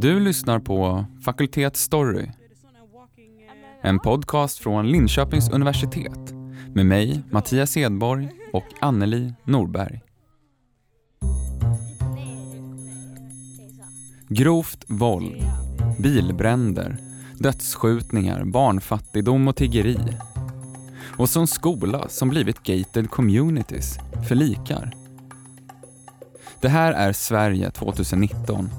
Du lyssnar på Fakultet Story. En podcast från Linköpings universitet med mig, Mattias Edborg och Anneli Norberg. Grovt våld, bilbränder, dödsskjutningar, barnfattigdom och tiggeri. Och så en skola som blivit gated communities för likar. Det här är Sverige 2019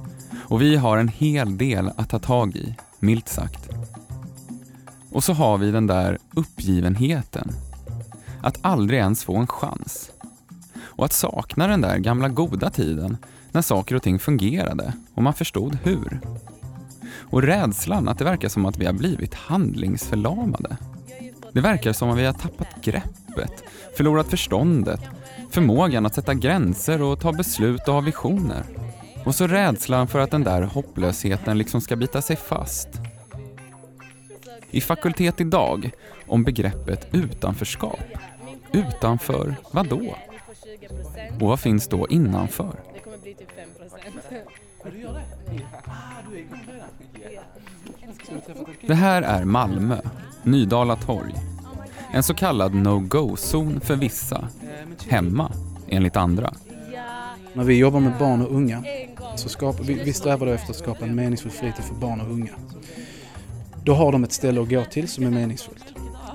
och vi har en hel del att ta tag i, milt sagt. Och så har vi den där uppgivenheten. Att aldrig ens få en chans. Och att sakna den där gamla goda tiden när saker och ting fungerade och man förstod hur. Och rädslan att det verkar som att vi har blivit handlingsförlamade. Det verkar som att vi har tappat greppet, förlorat förståndet, förmågan att sätta gränser och ta beslut och ha visioner. Och så rädslan för att den där hopplösheten liksom ska bita sig fast. I Fakultet idag om begreppet utanförskap. Utanför vad då? Och vad finns då innanför? Det här är Malmö, Nydala torg. En så kallad no-go-zon för vissa. Hemma, enligt andra. När vi jobbar med barn och unga så skapar, vi, vi strävar då efter att skapa en meningsfull fritid för barn och unga. Då har de ett ställe att gå till som är meningsfullt.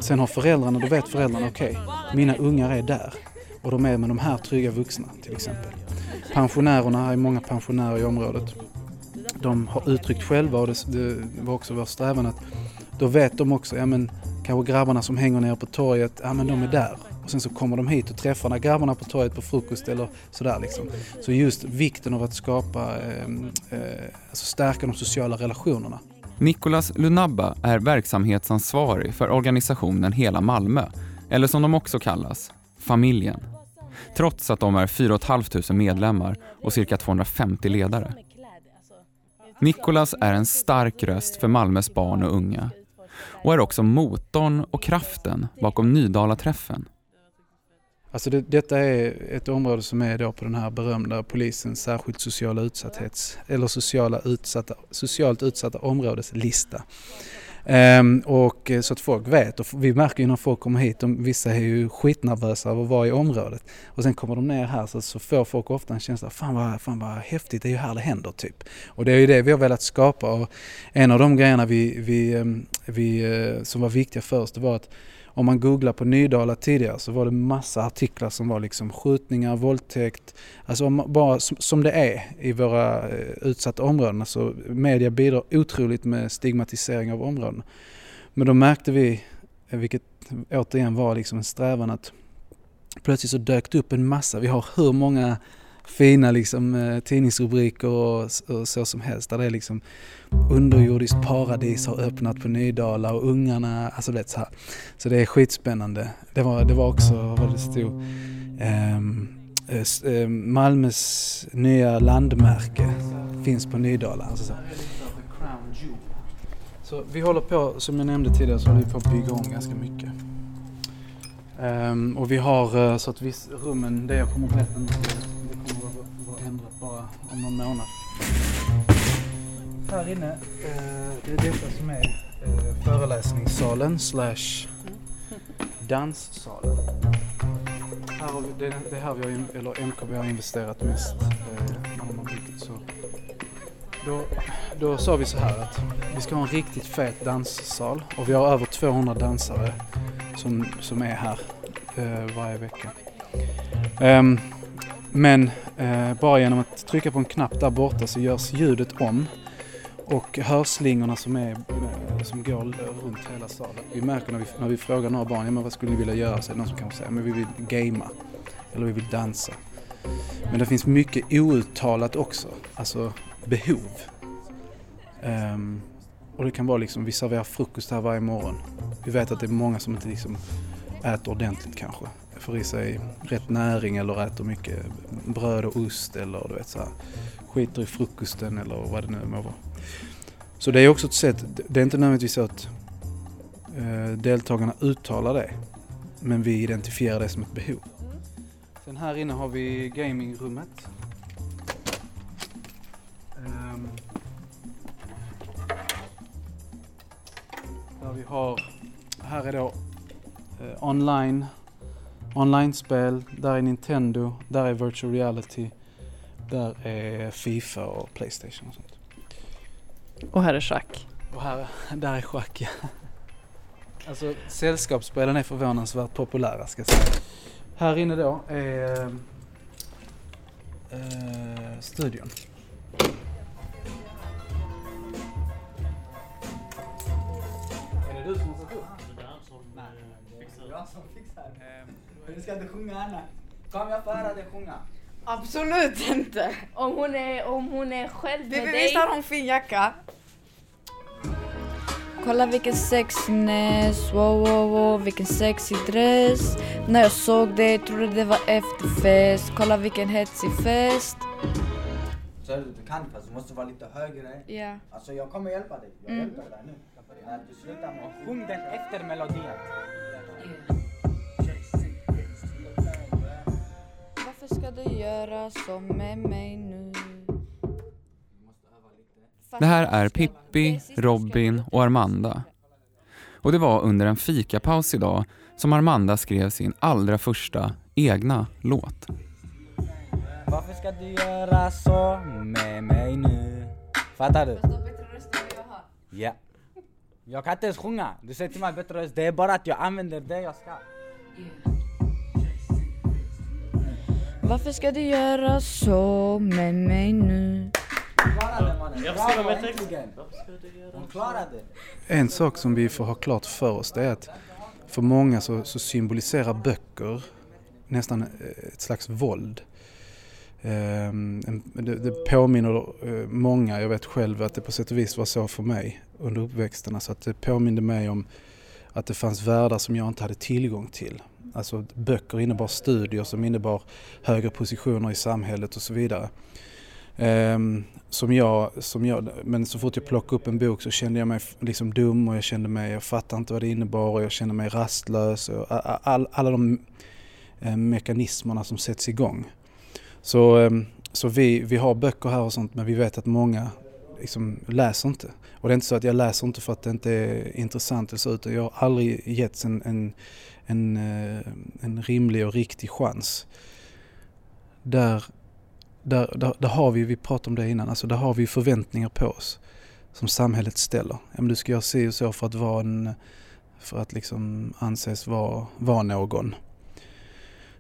Sen har föräldrarna, då vet föräldrarna, okej, okay, mina ungar är där och de är med de här trygga vuxna till exempel. Pensionärerna, här är många pensionärer i området. De har uttryckt själva och det, det var också vår strävan att då vet de också, ja men kanske grabbarna som hänger nere på torget, ja men de är där. Och sen så kommer de hit och träffar när grabbarna på torget på frukost eller sådär liksom. Så just vikten av att skapa, eh, eh, alltså stärka de sociala relationerna. Nicolas Lunabba är verksamhetsansvarig för organisationen Hela Malmö, eller som de också kallas, Familjen. Trots att de är 4 500 medlemmar och cirka 250 ledare. Nicolas är en stark röst för Malmös barn och unga och är också motorn och kraften bakom Nydala-träffen. Alltså det, detta är ett område som är då på den här berömda polisens särskilt sociala utsatthets eller sociala utsatta, socialt utsatta områdeslista. Um, och eh, så att folk vet och vi märker ju när folk kommer hit, de, vissa är ju skitnervösa av att vara i området och sen kommer de ner här så, så får folk ofta en känsla fan vad, fan vad häftigt, det är ju här det händer typ. Och det är ju det vi har velat skapa och en av de grejerna vi, vi, ehm, vi, eh, som var viktiga för oss det var att om man googlar på Nydala tidigare så var det massa artiklar som var liksom skjutningar, våldtäkt, alltså bara som, som det är i våra eh, utsatta områden. Så media bidrar otroligt med stigmatisering av områden. Men då märkte vi, eh, vilket återigen var liksom en strävan att plötsligt så dök det upp en massa, vi har hur många fina liksom, eh, tidningsrubriker och, och, så som helst. Där det är liksom underjordiskt paradis har öppnat på Nydala och ungarna, alltså vet så här. Så det är skitspännande. Det var, det var också vad det stod, Um, Malmös nya landmärke finns på Nydala. Alltså så. så vi håller på, som jag nämnde tidigare, så håller vi på att bygga om ganska mycket. Um, och vi har uh, så att viss, rummen, det jag kommer berätta nu, bara om någon månad. Här inne, eh, det är detta som är eh, föreläsningssalen slash danssalen. Här har vi, det, det är här vi har, eller MKB har investerat mest eh, när man har byggt. Så då, då sa vi så här att vi ska ha en riktigt fet danssal och vi har över 200 dansare som, som är här eh, varje vecka. Um, men Eh, bara genom att trycka på en knapp där borta så görs ljudet om och hörslingorna som, är, eh, som går runt hela salen. Vi märker när vi, när vi frågar några barn, ja, men vad skulle ni vilja göra? Så är det någon som kanske säger, men vi vill gamea eller vi vill dansa. Men det finns mycket outtalat också, alltså behov. Um, och det kan vara liksom, vi serverar frukost här varje morgon. Vi vet att det är många som inte liksom äter ordentligt kanske får i sig rätt näring eller äter mycket bröd och ost eller du vet så här, skiter i frukosten eller vad det nu må vara. Så det är också ett sätt, det är inte nödvändigtvis så att eh, deltagarna uttalar det, men vi identifierar det som ett behov. Sen här inne har vi gamingrummet. Um, där vi har, här är då eh, online online-spel, där är Nintendo, där är virtual reality, där är Fifa och Playstation och sånt. Och här är schack. Och här, där är schack ja. Alltså sällskapsspelen är förvånansvärt populära ska jag säga. Här inne då är eh, studion. Är det du som har satt upp? Jag som fixar Du ska inte sjunga Anna. Kom jag får höra dig sjunga. Absolut inte! Om hon är, om hon är själv med dig. visst har hon fin jacka? Kolla vilken sexiness, wow wow wow vilken sexig dress När jag såg dig trodde det var efterfest Kolla vilken hetsig fest Så du kan fast du måste vara lite högre. Ja Alltså jag kommer hjälpa dig. Jag Mm. hjälper dig nu. När du slutar med att sjung den efter melodin. Varför ska du göra så med mig nu? Det här är Pippi, Robin och Armanda. Och det var under en fikapaus idag som Armanda skrev sin allra första egna låt. Varför ska du göra så med mig nu? Fattar du? Ja. Jag kan inte ens sjunga. Du säger till mig bättre röst. Det är bara att jag använder det jag ska. Varför ska du göra så med mig nu? Hon klarade. En sak som vi får ha klart för oss det är att för många så, så symboliserar böcker nästan eh, ett slags våld. Ehm, det, påminner eh, många, jag vet själv att det på sätt och vis var så för mig under uppväxten. Alltså att det påminde mig om att det fanns världar som jag inte hade tillgång till. Alltså böcker innebar studier som innebar högre positioner i samhället och så vidare. Um, som jag, som jag, men så fort jag plockade upp en bok så kände jag mig liksom dum och jag kände mig, jag fattade inte vad det innebar och jag kände mig rastlös. Och all, alla de eh, mekanismerna som sätts igång. Så, um, så vi, vi har böcker här och sånt men vi vet att många liksom läser inte. Och det är inte så att jag läser inte för att det inte är intressant eller så utan jag har aldrig getts en, en, en, eh, en rimlig och riktig chans. Där där, där, där har vi, vi pratade om det innan, alltså där har vi förväntningar på oss som samhället ställer. Ja, men du ska göra si och så för att vara en, för att liksom anses vara, vara någon.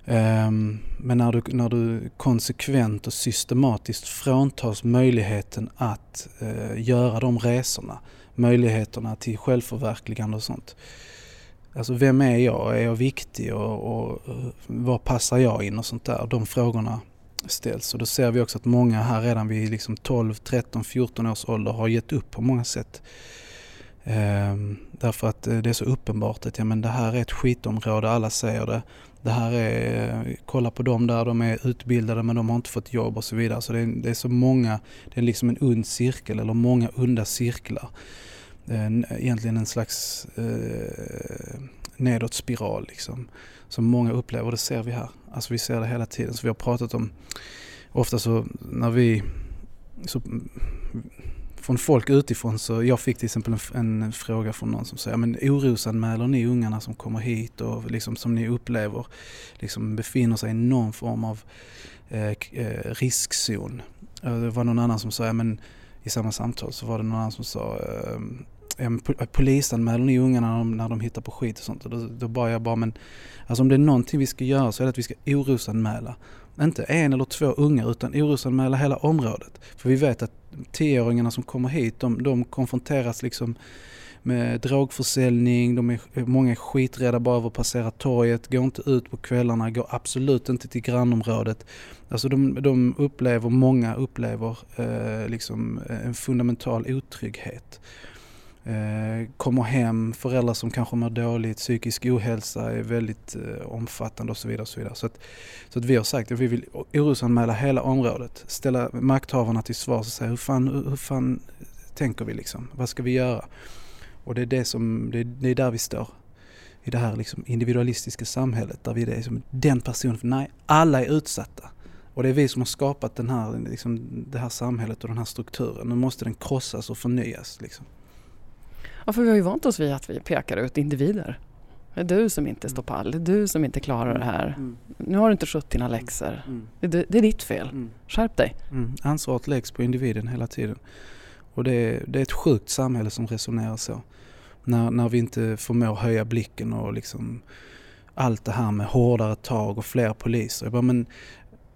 Ehm, men när du, när du konsekvent och systematiskt fråntas möjligheten att eh, göra de resorna, möjligheterna till självförverkligande och sånt. Alltså vem är jag? Är jag viktig och, och eh, var passar jag in och sånt där? De frågorna ställs. Och då ser vi också att många här redan vid liksom 12, 13, 14 års ålder har gett upp på många sätt. Ehm, därför att eh, det är så uppenbart att ja, men det här är ett skitområde, alla säger det. Det här är, kolla på dem där, de är utbildade men de har inte fått jobb och så vidare. Så det är, det är så många, det är liksom en ond cirkel eller många onda cirklar. Eh, egentligen en slags eh, nedåt spiral liksom. Som många upplever, det ser vi här. Alltså vi ser det hela tiden. Så vi har pratat om, ofta så när vi, så, från folk utifrån så, jag fick till exempel en, en fråga från någon som säger, men orosanmäler ni ungarna som kommer hit och liksom som ni upplever liksom befinner sig i någon form av eh, eh riskzon? Eh, det var någon annan som sa, men i samma samtal så var det någon annan som sa eh, eh, polisanmäler ni ungarna när de, när de hittar på skit och sånt? Och då, då bara jag bara, men alltså om det är någonting vi ska göra så är det att vi ska orosanmäla. Inte en eller två ungar utan orosanmäla hela området. För vi vet att tioåringarna som kommer hit, de, de konfronteras liksom med drogförsäljning, de är, många är skiträdda bara över att passera torget, går inte ut på kvällarna, går absolut inte till grannområdet. Alltså de, de upplever, många upplever eh, liksom en fundamental otrygghet. Eh, kommer hem, föräldrar som kanske mår dåligt, psykisk ohälsa är väldigt eh, omfattande och så vidare. Och så vidare. Så, att, så att vi har sagt att vi vill orosanmäla hela området, ställa makthavarna till svars och säga hur fan, hur, hur fan tänker vi liksom? Vad ska vi göra? Och det är, det som, det, är- det är där vi står. I det här liksom individualistiska samhället där vi är som den personen, nej alla är utsatta. Och det är vi som har skapat den här, liksom, det här samhället och den här strukturen. Nu måste den krossas och förnyas. Liksom. Ja, för vi har ju vant oss vid att vi pekar ut individer. Det är du som inte står pall, det är du som inte klarar det här. Mm. Nu har du inte skött dina läxor. Mm. Det, är- det är ditt fel. Mm. Skärp dig. Mm. Ansvaret läggs på individen hela tiden. Och det är, det är ett sjukt samhälle som resonerar så. När, när vi inte förmår höja blicken och liksom allt det här med hårdare tag och fler poliser. Jag bara, men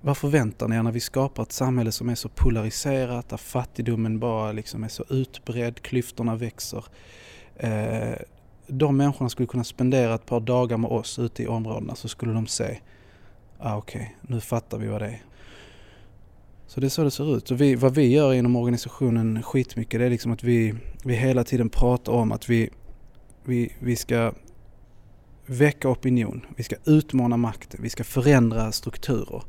vad förväntar ni er när vi skapar ett samhälle som är så polariserat, där fattigdomen bara liksom är så utbredd, klyftorna växer. Eh, de människorna skulle kunna spendera ett par dagar med oss ute i områdena så skulle de se, ah, okej, nu fattar vi vad det är. Så det är så det ser ut. Och vi, vad vi gör inom organisationen skitmycket det är liksom att vi, vi hela tiden pratar om att vi, vi, vi ska väcka opinion, vi ska utmana makten, vi ska förändra strukturer.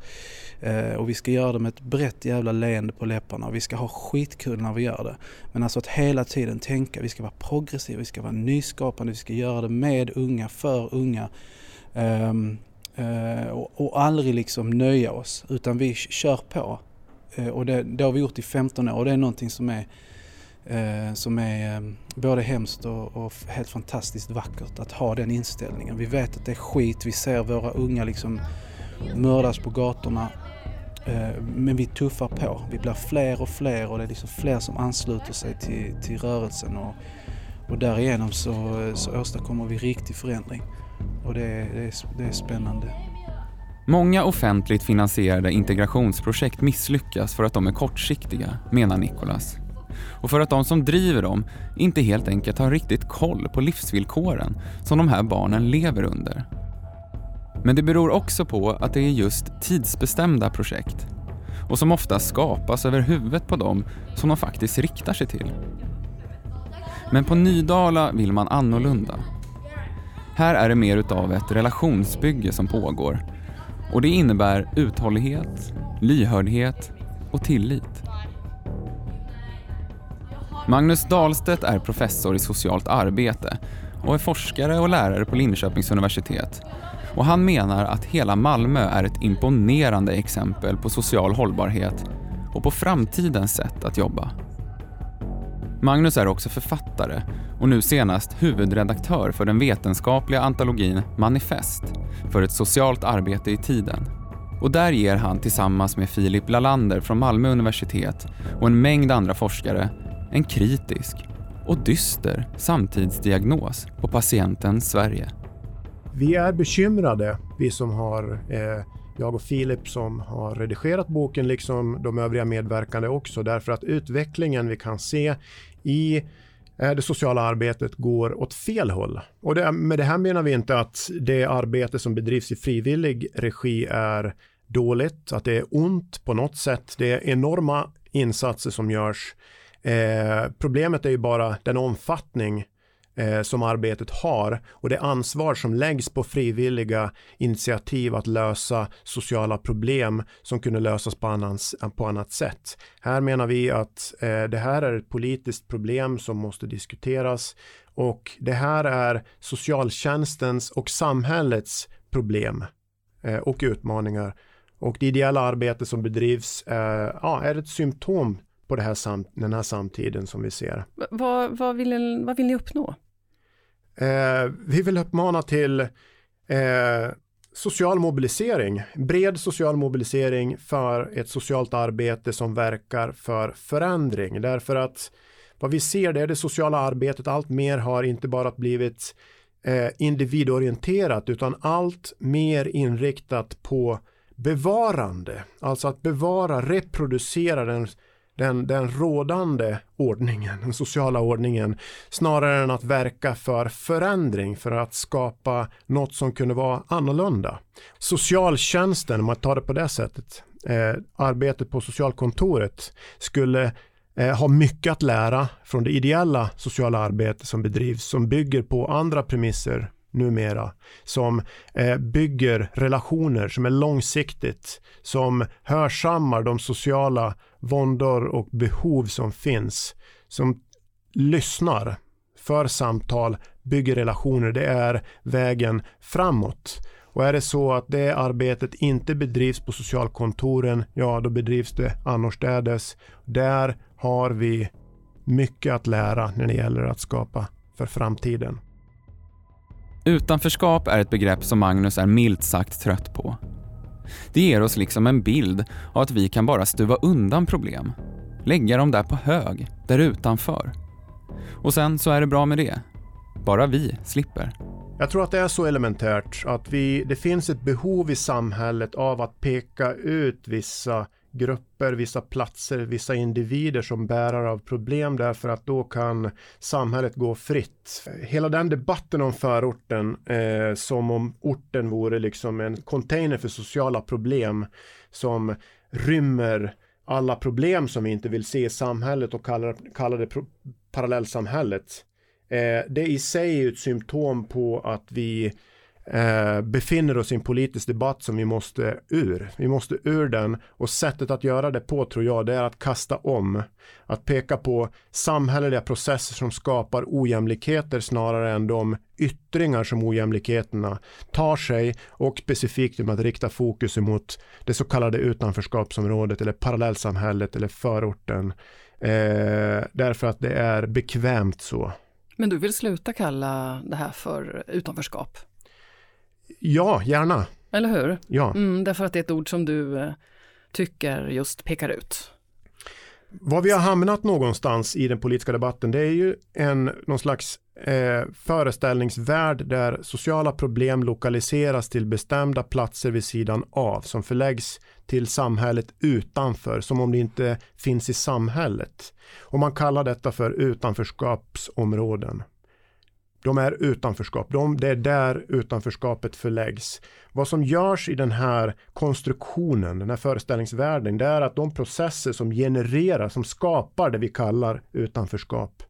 Eh, och vi ska göra det med ett brett jävla leende på läpparna och vi ska ha skitkul när vi gör det. Men alltså att hela tiden tänka, vi ska vara progressiva, vi ska vara nyskapande, vi ska göra det med unga, för unga. Ehm, eh, och, och aldrig liksom nöja oss utan vi kör på. Eh, och det, det har vi gjort i 15 år och det är någonting som är, Eh, som är eh, både hemskt och, och helt fantastiskt vackert att ha den inställningen. Vi vet att det är skit, vi ser våra unga liksom mördas på gatorna. Eh, men vi tuffar på, vi blir fler och fler och det är liksom fler som ansluter sig till, till rörelsen och, och därigenom så, så åstadkommer vi riktig förändring. Och det, är- det, är, det är spännande. Många offentligt finansierade integrationsprojekt misslyckas för att de är kortsiktiga, menar Nicholas. Och för att de som driver dem inte helt enkelt har riktigt koll på livsvillkoren som de här barnen lever under. Men det beror också på att det är just tidsbestämda projekt och som ofta skapas över huvudet på dem som de faktiskt riktar sig till. Men på Nydala vill man annorlunda. Här är det mer utav ett relationsbygge som pågår och det innebär uthållighet, lyhördhet och tillit. Magnus Dahlstedt är professor i socialt arbete och är forskare och lärare på Linköpings universitet. Och han menar att hela Malmö är ett imponerande exempel på social hållbarhet och på framtidens sätt att jobba. Magnus är också författare och nu senast huvudredaktör för den vetenskapliga antologin Manifest för ett socialt arbete i tiden. Och där ger han tillsammans med Filip Lalander från Malmö universitet och en mängd andra forskare en kritisk och dyster samtidsdiagnos på patienten Sverige. Vi är bekymrade, vi som har, eh, jag och Filip som har redigerat boken, liksom de övriga medverkande också, därför att utvecklingen vi kan se i eh, det sociala arbetet går åt fel håll. Och det, med det här menar vi inte att det arbete som bedrivs i frivillig regi är dåligt, att det är ont på något sätt. Det är enorma insatser som görs. Eh, problemet är ju bara den omfattning eh, som arbetet har och det ansvar som läggs på frivilliga initiativ att lösa sociala problem som kunde lösas på, annans, på annat sätt. Här menar vi att eh, det här är ett politiskt problem som måste diskuteras och det här är socialtjänstens och samhällets problem eh, och utmaningar. Och det ideella arbete som bedrivs eh, ja, är ett symptom på det här sam den här samtiden som vi ser. Vad, vad, vill, vad vill ni uppnå? Eh, vi vill uppmana till eh, social mobilisering, bred social mobilisering för ett socialt arbete som verkar för förändring. Därför att vad vi ser det är det sociala arbetet allt mer har inte bara blivit eh, individorienterat utan allt mer inriktat på bevarande, alltså att bevara, reproducera den den, den rådande ordningen, den sociala ordningen, snarare än att verka för förändring, för att skapa något som kunde vara annorlunda. Socialtjänsten, om man tar det på det sättet, eh, arbetet på socialkontoret skulle eh, ha mycket att lära från det ideella sociala arbete som bedrivs, som bygger på andra premisser numera, som eh, bygger relationer som är långsiktigt, som hörsammar de sociala våndor och behov som finns, som lyssnar, för samtal, bygger relationer. Det är vägen framåt. Och är det så att det arbetet inte bedrivs på socialkontoren, ja då bedrivs det annorstädes. Där har vi mycket att lära när det gäller att skapa för framtiden. Utanförskap är ett begrepp som Magnus är milt sagt trött på. Det ger oss liksom en bild av att vi kan bara stuva undan problem. Lägga dem där på hög, där utanför. Och sen så är det bra med det. Bara vi slipper. Jag tror att det är så elementärt att vi, det finns ett behov i samhället av att peka ut vissa grupper, vissa platser, vissa individer som bärare av problem därför att då kan samhället gå fritt. Hela den debatten om förorten eh, som om orten vore liksom en container för sociala problem som rymmer alla problem som vi inte vill se i samhället och kallar, kallar det parallellsamhället. Eh, det i sig är ett symptom på att vi eh, befinner oss i en politisk debatt som vi måste ur. Vi måste ur den och sättet att göra det på tror jag det är att kasta om. Att peka på samhälleliga processer som skapar ojämlikheter snarare än de yttringar som ojämlikheterna tar sig och specifikt med att rikta fokus emot det så kallade utanförskapsområdet eller parallellsamhället eller förorten. Eh, därför att det är bekvämt så. Men du vill sluta kalla det här för utanförskap? Ja, gärna. Eller hur? Ja. Mm, därför att det är ett ord som du eh, tycker just pekar ut. Var vi har hamnat någonstans i den politiska debatten det är ju en någon slags eh, föreställningsvärld där sociala problem lokaliseras till bestämda platser vid sidan av som förläggs till samhället utanför som om det inte finns i samhället. Och man kallar detta för utanförskapsområden. De är utanförskap. De, det är där utanförskapet förläggs. Vad som görs i den här konstruktionen, den här föreställningsvärlden, det är att de processer som genererar, som skapar det vi kallar utanförskap,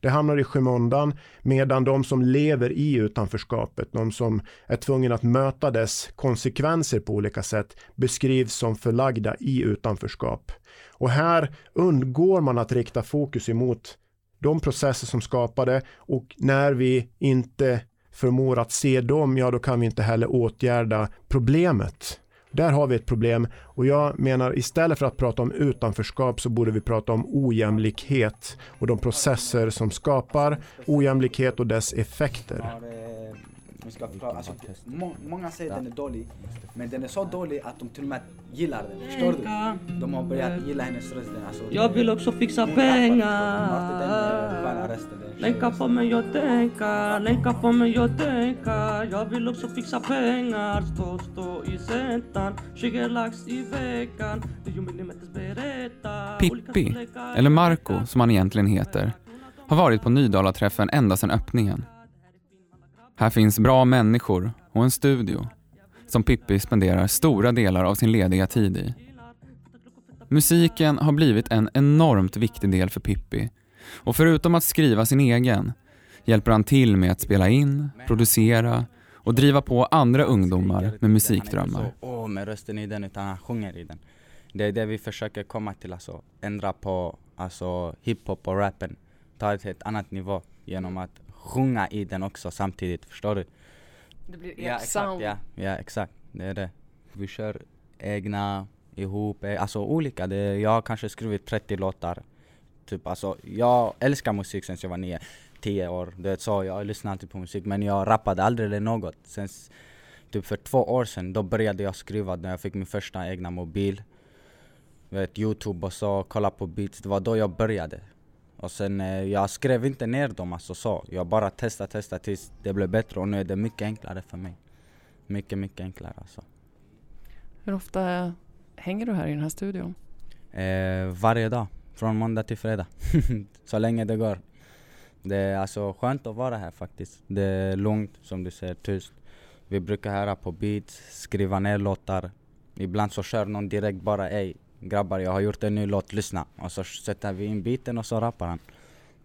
det hamnar i skymundan medan de som lever i utanförskapet, de som är tvungna att möta dess konsekvenser på olika sätt, beskrivs som förlagda i utanförskap. Och här undgår man att rikta fokus emot de processer som skapade och när vi inte förmår att se dem, ja då kan vi inte heller åtgärda problemet. Där har vi ett problem och jag menar istället för att prata om utanförskap så borde vi prata om ojämlikhet och de processer som skapar ojämlikhet och dess effekter. Vi ska förklara. Alltså, må, många säger att den är dålig, men den är så dålig att de till och med gillar den. Förstår du? De har börjat gilla hennes röst. Alltså, jag vill också fixa pengar. Länka får mig att tänka, länka får mig att tänka. Jag vill också fixa pengar, stå, stå i centan. 20 lax i veckan. Pippi, eller Marco som han egentligen heter, har varit på Nydala-träffen ända sedan öppningen. Här finns bra människor och en studio som Pippi spenderar stora delar av sin lediga tid i. Musiken har blivit en enormt viktig del för Pippi och förutom att skriva sin egen hjälper han till med att spela in, producera och driva på andra ungdomar med musikdrömmar. Åh, med rösten i den, utan han sjunger i den. Det är det vi försöker komma till, alltså ändra på alltså, hiphop och rappen. Ta det till ett annat nivå genom att sjunga i den också samtidigt, förstår du? Det blir ja, exakt, sound. Ja, ja, exakt. Det är det. Vi kör egna, ihop, eh, alltså olika. Det, jag har kanske skrivit 30 låtar. Typ alltså, jag älskar musik sen jag var nio, 10 år. Det är så, jag lyssnar alltid på musik men jag rappade aldrig eller något. Sen typ för två år sedan, då började jag skriva när jag fick min första egna mobil. Vet, Youtube och så, kolla på beats. Det var då jag började. Och sen, eh, jag skrev inte ner dem alltså så. Jag bara testade, testade tills det blev bättre och nu är det mycket enklare för mig. Mycket, mycket enklare alltså. Hur ofta hänger du här i den här studion? Eh, varje dag, från måndag till fredag. så länge det går. Det är alltså skönt att vara här faktiskt. Det är lugnt, som du säger, tyst. Vi brukar höra på beats, skriva ner låtar. Ibland så kör någon direkt bara ej, grabbar jag har gjort en ny låt, lyssna. Och så sätter vi in biten och så rappar han.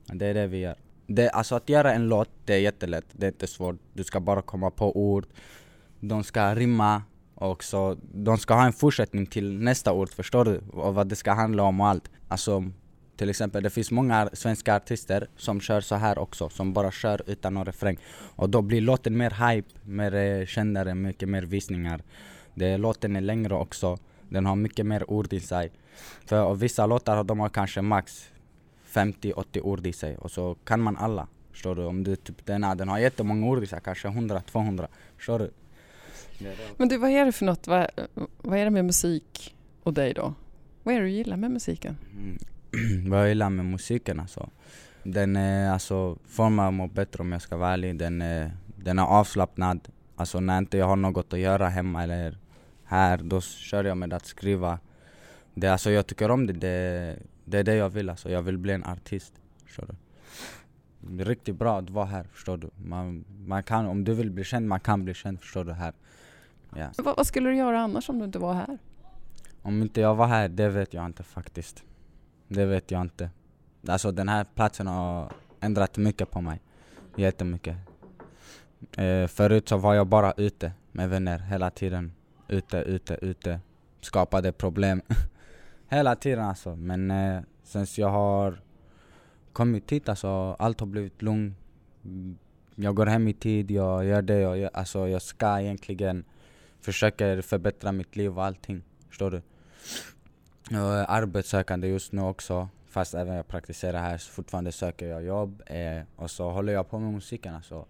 Det är det vi gör. Det, alltså att göra en låt, det är jättelätt. Det är inte svårt. Du ska bara komma på ord. De ska rimma och så, de ska ha en fortsättning till nästa ord, förstår du? Och vad det ska handla om och allt. Alltså, till exempel det finns många svenska artister som kör så här också, som bara kör utan någon refräng. Och då blir låten mer hype, mer eh, kändare, mycket mer visningar. Det, låten är längre också. Den har mycket mer ord i sig. För vissa låtar de har kanske max 50-80 ord i sig och så kan man alla. Förstår du? Om du typ den här, den har jättemånga ordisar, kanske 100-200. Förstår du? Men du, vad är det för något? Vad, vad är det med musik och dig då? Vad är det du gillar med musiken? Mm. Vad jag gillar med musiken alltså. Den är alltså, får mig att må bättre om jag ska vara ärlig. Den är, den är avslappnad. Alltså när inte jag har något att göra hemma eller här, då kör jag med att skriva. Det, alltså jag tycker om det. det. Det är det jag vill alltså. Jag vill bli en artist. Förstår du? Det är riktigt bra att vara här, förstår du. Man, man kan, om du vill bli känd, man kan bli känd, förstår du här. Ja. Vad, vad skulle du göra annars om du inte var här? Om inte jag var här, det vet jag inte faktiskt. Det vet jag inte. Alltså den här platsen har ändrat mycket på mig. Jättemycket. Eh, förut så var jag bara ute med vänner hela tiden. Ute, ute, ute. Skapade problem. hela tiden alltså. Men eh, sen jag har kommit hit alltså, allt har blivit lugnt. Jag går hem i tid, jag gör det jag gör. Alltså jag ska egentligen försöka förbättra mitt liv och allting. Förstår du? Jag är arbetssökande just nu också. Fast även jag praktiserar här så fortfarande söker jag jobb. Eh, och så håller jag på med musiken alltså.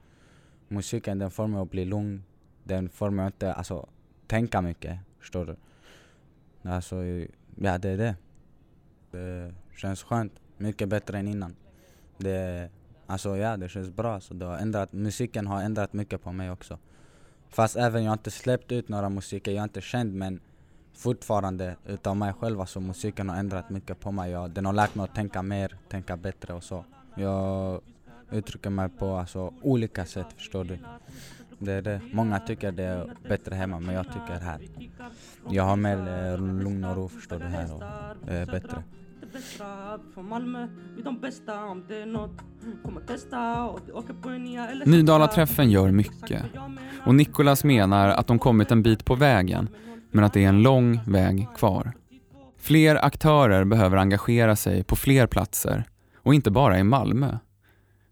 Musiken den får mig att bli lugn. Den får mig inte alltså, tänka mycket. Förstår du? Alltså, ja det är det. Det känns skönt. Mycket bättre än innan. Det, alltså ja, det känns bra. Så det har ändrat, musiken har ändrat mycket på mig också. Fast även jag har inte släppt ut några musiker, jag är inte känd men fortfarande utav mig själv alltså musiken har ändrat mycket på mig. Jag, den har lärt mig att tänka mer, tänka bättre och så. Jag uttrycker mig på alltså, olika sätt, förstår du. Det är det. Många tycker det är bättre hemma men jag tycker här. Jag har mer eh, lugn och ro förstår du här och det är bättre. Det bästa från Malmö, vi de bästa om det är nåt Kommer testa och åker på nya eller Nydala-träffen gör mycket och Nicolas menar att de kommit en bit på vägen men att det är en lång väg kvar. Fler aktörer behöver engagera sig på fler platser och inte bara i Malmö.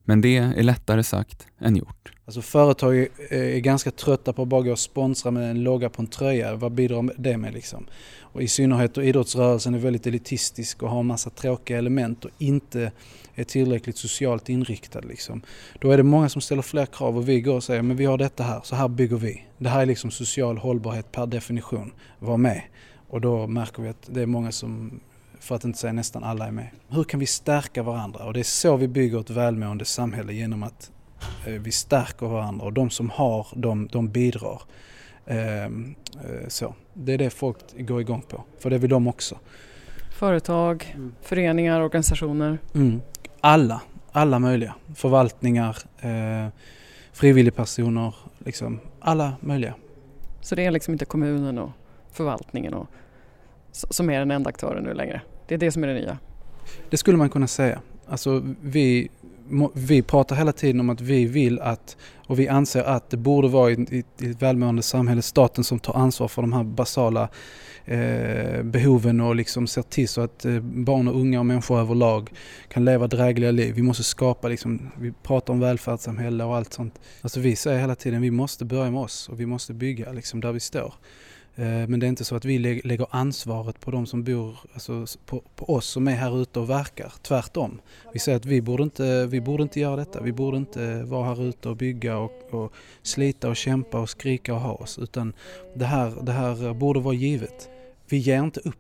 Men det är lättare sagt än gjort. Alltså företag eh, är, ganska trötta på att bara gå och sponsra med en logga på en tröja. Vad bidrar det med liksom? Och i synnerhet då idrottsrörelsen är väldigt elitistisk och har en massa tråkiga element och inte är tillräckligt socialt inriktad. Liksom. Då är det många som ställer fler krav och vi går och säger men vi har detta här, så här bygger vi. Det här är liksom social hållbarhet per definition. Var med. Och då märker vi att det är många som, för att inte säga nästan alla är med. Hur kan vi stärka varandra? Och det är så vi bygger ett välmående samhälle genom att vi stärker varandra och de som har, de, de bidrar. Ehm, eh, så. Det är det folk går igång på, för det vill de också. Företag, föreningar, organisationer. Mm. Alla, alla möjliga. Förvaltningar, eh, frivilligpersoner, liksom alla möjliga. Så det är liksom inte kommunen och förvaltningen och, som är den enda aktören nu längre. Det är det som är det nya. Det skulle man kunna säga. Alltså vi, vi pratar hela tiden om att vi vill att och vi anser att det borde vara i, i, i ett välmående samhälle staten som tar ansvar för de här basala eh, behoven och liksom ser till så att eh, barn och unga och människor överlag kan leva drägliga liv. Vi måste skapa, liksom, vi pratar om välfärdssamhälle och allt sånt. Alltså vi säger hela tiden vi måste börja med oss och vi måste bygga liksom där vi står. Eh, men det är inte så att vi lägger ansvaret på de som bor, alltså på, på oss som är här ute och verkar. Tvärtom. Vi säger att vi borde inte, vi borde inte göra detta. Vi borde inte vara här ute och bygga och, och slita och kämpa och skrika och ha oss. Utan det här, det här borde vara givet. Vi ger inte upp.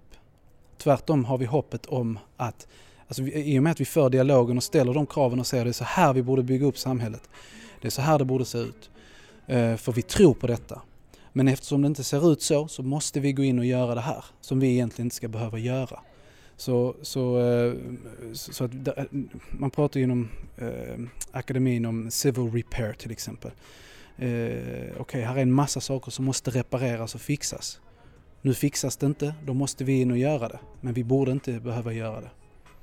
Tvärtom har vi hoppet om att, alltså vi, i och med att vi för dialogen och ställer de kraven och säger att det är så här vi borde bygga upp samhället. Det är så här det borde se ut. Eh, för vi tror på detta. Men eftersom det inte ser ut så, så måste vi gå in och göra det här som vi egentligen inte ska behöva göra. Så, så, eh, så att, eh, man pratar ju inom eh, akademin om civil repair till exempel. Eh, Okej, här är en massa saker som måste repareras och fixas. Nu fixas det inte, då måste vi in och göra det. Men vi borde inte behöva göra det.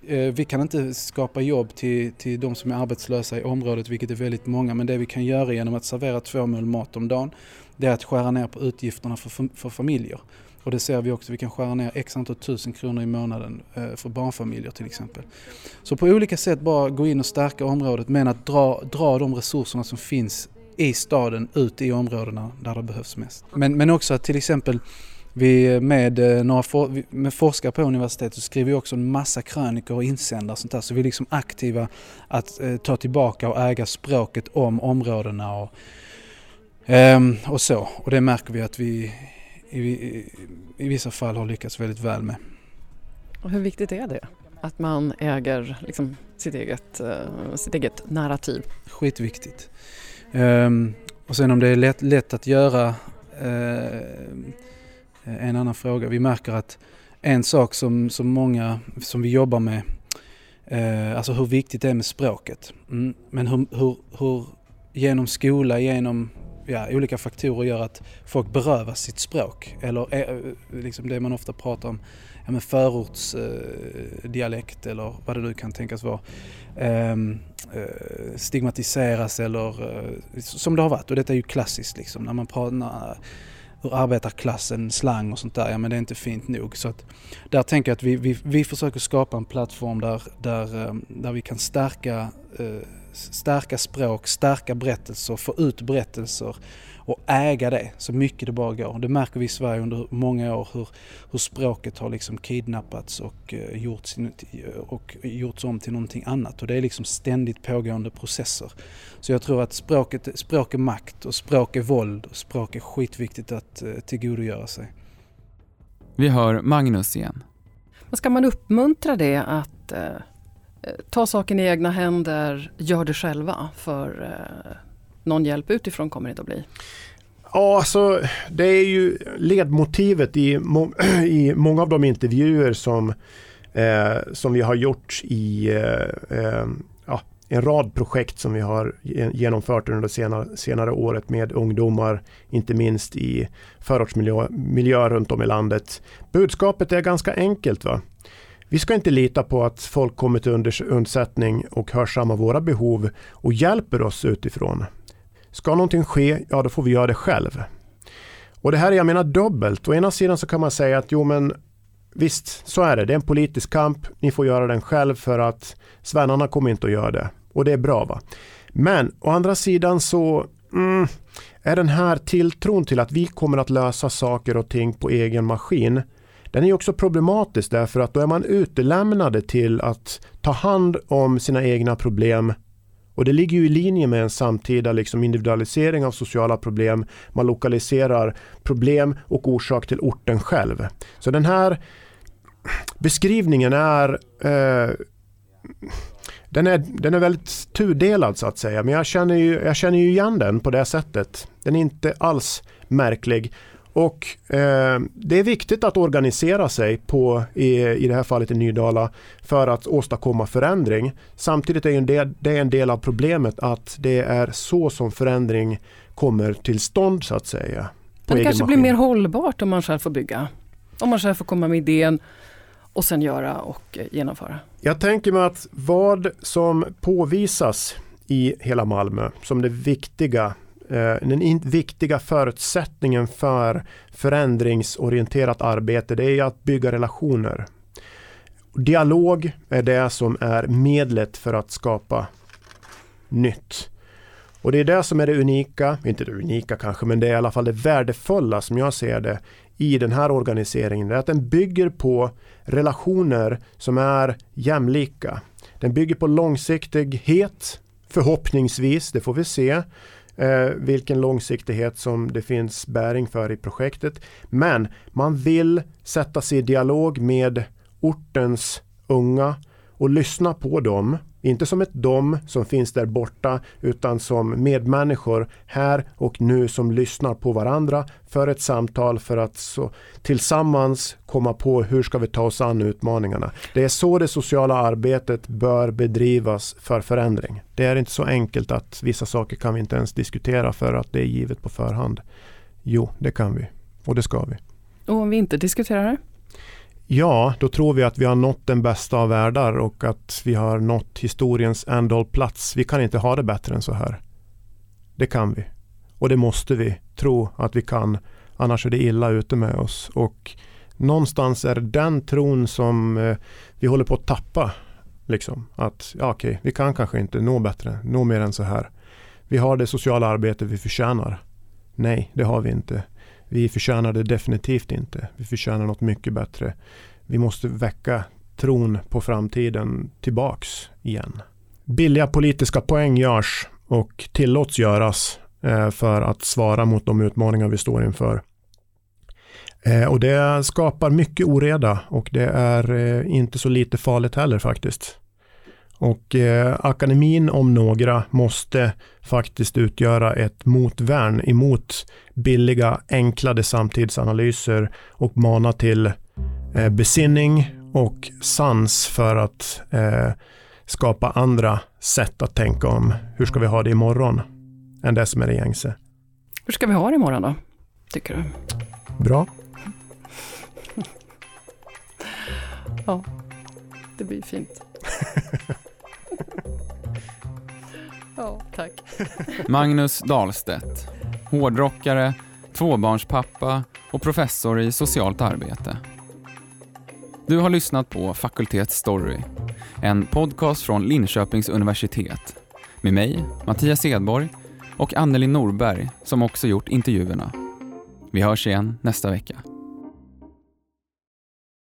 Eh, vi kan inte skapa jobb till, till de som är arbetslösa i området, vilket är väldigt många. Men det vi kan göra genom att servera två mål mat om dagen, det är att skära ner på utgifterna för, för familjer. Och det ser vi också, vi kan skära ner x antal tusen kronor i månaden eh, för barnfamiljer till exempel. Så på olika sätt bara gå in och stärka området men att dra, dra de resurserna som finns i staden ut i områdena där det behövs mest. Men, men också att till exempel vi med, eh, några for, med forskare på universitetet skriver också en massa krönikor och insändare och sånt där. Så vi är liksom aktiva att eh, ta tillbaka och äga språket om områdena och, ehm, och så. Och det märker vi att vi i, i, i vissa fall har lyckats väldigt väl med. Och hur viktigt är det? Att man äger liksom, sitt, eget, eh, sitt eget narrativ. Skitviktigt. Ehm, och sen om det är lätt, lätt att göra eh, Eh, en annan fråga. Vi märker att en sak som, som många som vi jobbar med, eh, alltså hur viktigt det är med språket. Mm, men hur, hur, hur genom skola, genom ja, olika faktorer gör att folk berövas sitt språk. Eller eh, eh liksom det man ofta pratar om, ja, men förortsdialekt eh, eller vad det nu kan tänkas vara. Ehm, eh, stigmatiseras eller eh, som det har varit. Och detta är ju klassiskt liksom när man pratar hur arbetarklassen, slang och sånt där. Ja men det är inte fint nog. Så att, där tänker jag att vi, vi, vi försöker skapa en plattform där, där, eh, där vi kan stärka, eh, stärka språk, stärka berättelser, få ut berättelser och äga det så mycket det bara går. Det märker vi i Sverige under många år hur, hur språket har liksom kidnappats och, uh, gjorts, och gjorts om till någonting annat. Och det är liksom ständigt pågående processer. Så jag tror att språket, språk är makt och språk är våld och språk är skitviktigt att uh, tillgodogöra sig. Vi hör Magnus igen. Men ska man uppmuntra det att eh, ta saken i egna händer, gör det själva för eh, någon hjälp utifrån kommer det inte att bli? Ja, alltså det är ju ledmotivet i, må i många av de intervjuer som, eh, som vi har gjort i eh, eh, ja, en rad projekt som vi har genomfört under det senare, senare året med ungdomar, inte minst i förortsmiljö miljö runt om i landet. Budskapet är ganska enkelt. va? Vi ska inte lita på att folk kommer till undsättning och hörsammar våra behov och hjälper oss utifrån. Ska någonting ske, ja då får vi göra det själv. Och det här är jag menar dubbelt. Å ena sidan så kan man säga att jo men visst, så är det. Det är en politisk kamp. Ni får göra den själv för att svennarna kommer inte att göra det. Och det är bra va. Men å andra sidan så mm, är den här tilltron till att vi kommer att lösa saker och ting på egen maskin den är också problematisk därför att då är man utelämnade till att ta hand om sina egna problem och det ligger ju i linje med en samtida liksom individualisering av sociala problem. Man lokaliserar problem och orsak till orten själv. Så den här beskrivningen är eh, den är, den är väldigt tudelad så att säga. Men jag känner, ju, jag känner ju igen den på det sättet. Den är inte alls märklig. Och eh, det är viktigt att organisera sig på, i, i det här fallet i Nydala för att åstadkomma förändring. Samtidigt är det, det är en del av problemet att det är så som förändring kommer till stånd så att säga. Men det kanske maskin. blir mer hållbart om man själv får bygga. Om man själv får komma med idén och sen göra och genomföra. Jag tänker mig att vad som påvisas i hela Malmö som det viktiga Eh, den viktiga förutsättningen för förändringsorienterat arbete det är att bygga relationer. Dialog är det som är medlet för att skapa nytt. Och det är det som är det unika, inte det unika kanske, men det är i alla fall det värdefulla som jag ser det i den här organiseringen. Det är att den bygger på relationer som är jämlika. Den bygger på långsiktighet, förhoppningsvis, det får vi se eh, vilken långsiktighet som det finns bäring för i projektet. Men man vill sätta sig i dialog med ortens unga och lyssna på dem. Inte som ett dom som finns där borta utan som medmänniskor här och nu som lyssnar på varandra för ett samtal för att så, tillsammans komma på hur ska vi ta oss an utmaningarna. Det är så det sociala arbetet bör bedrivas för förändring. Det är inte så enkelt att vissa saker kan vi inte ens diskutera för att det är givet på förhand. Jo, det kan vi och det ska vi. Och om vi inte diskuterar det? Ja, då tror vi att vi har nått den bästa av världar och att vi har nått historiens ändhållplats. Vi kan inte ha det bättre än så här. Det kan vi. Och det måste vi tro att vi kan. Annars är det illa ute med oss. Och någonstans är det den tron som eh, vi håller på att tappa. Liksom. Att ja, okej, vi kan kanske inte nå bättre, nå mer än så här. Vi har det sociala arbete vi förtjänar. Nej, det har vi inte. Vi förtjänar det definitivt inte. Vi förtjänar något mycket bättre. Vi måste väcka tron på framtiden tillbaks igen. Billiga politiska poäng görs och tillåts göras eh, för att svara mot de utmaningar vi står inför. Eh, och det skapar mycket oreda och det är eh, inte så lite farligt heller faktiskt. Och eh, akademin om några måste faktiskt utgöra ett motvärn emot billiga enklade samtidsanalyser och mana till eh, besinning och sans för att eh, skapa andra sätt att tänka om hur ska vi ha det imorgon än det som är det gängse. Hur ska vi ha det imorgon då, tycker du? Bra. Ja, det blir fint. ja, tack. Magnus Dahlstedt, hårdrockare, tvåbarnspappa och professor i socialt arbete. Du har lyssnat på Fakultet Story, en podcast från Linköpings universitet med mig, Mattias Edborg och Anneli Norberg som också gjort intervjuerna. Vi hörs igen nästa vecka.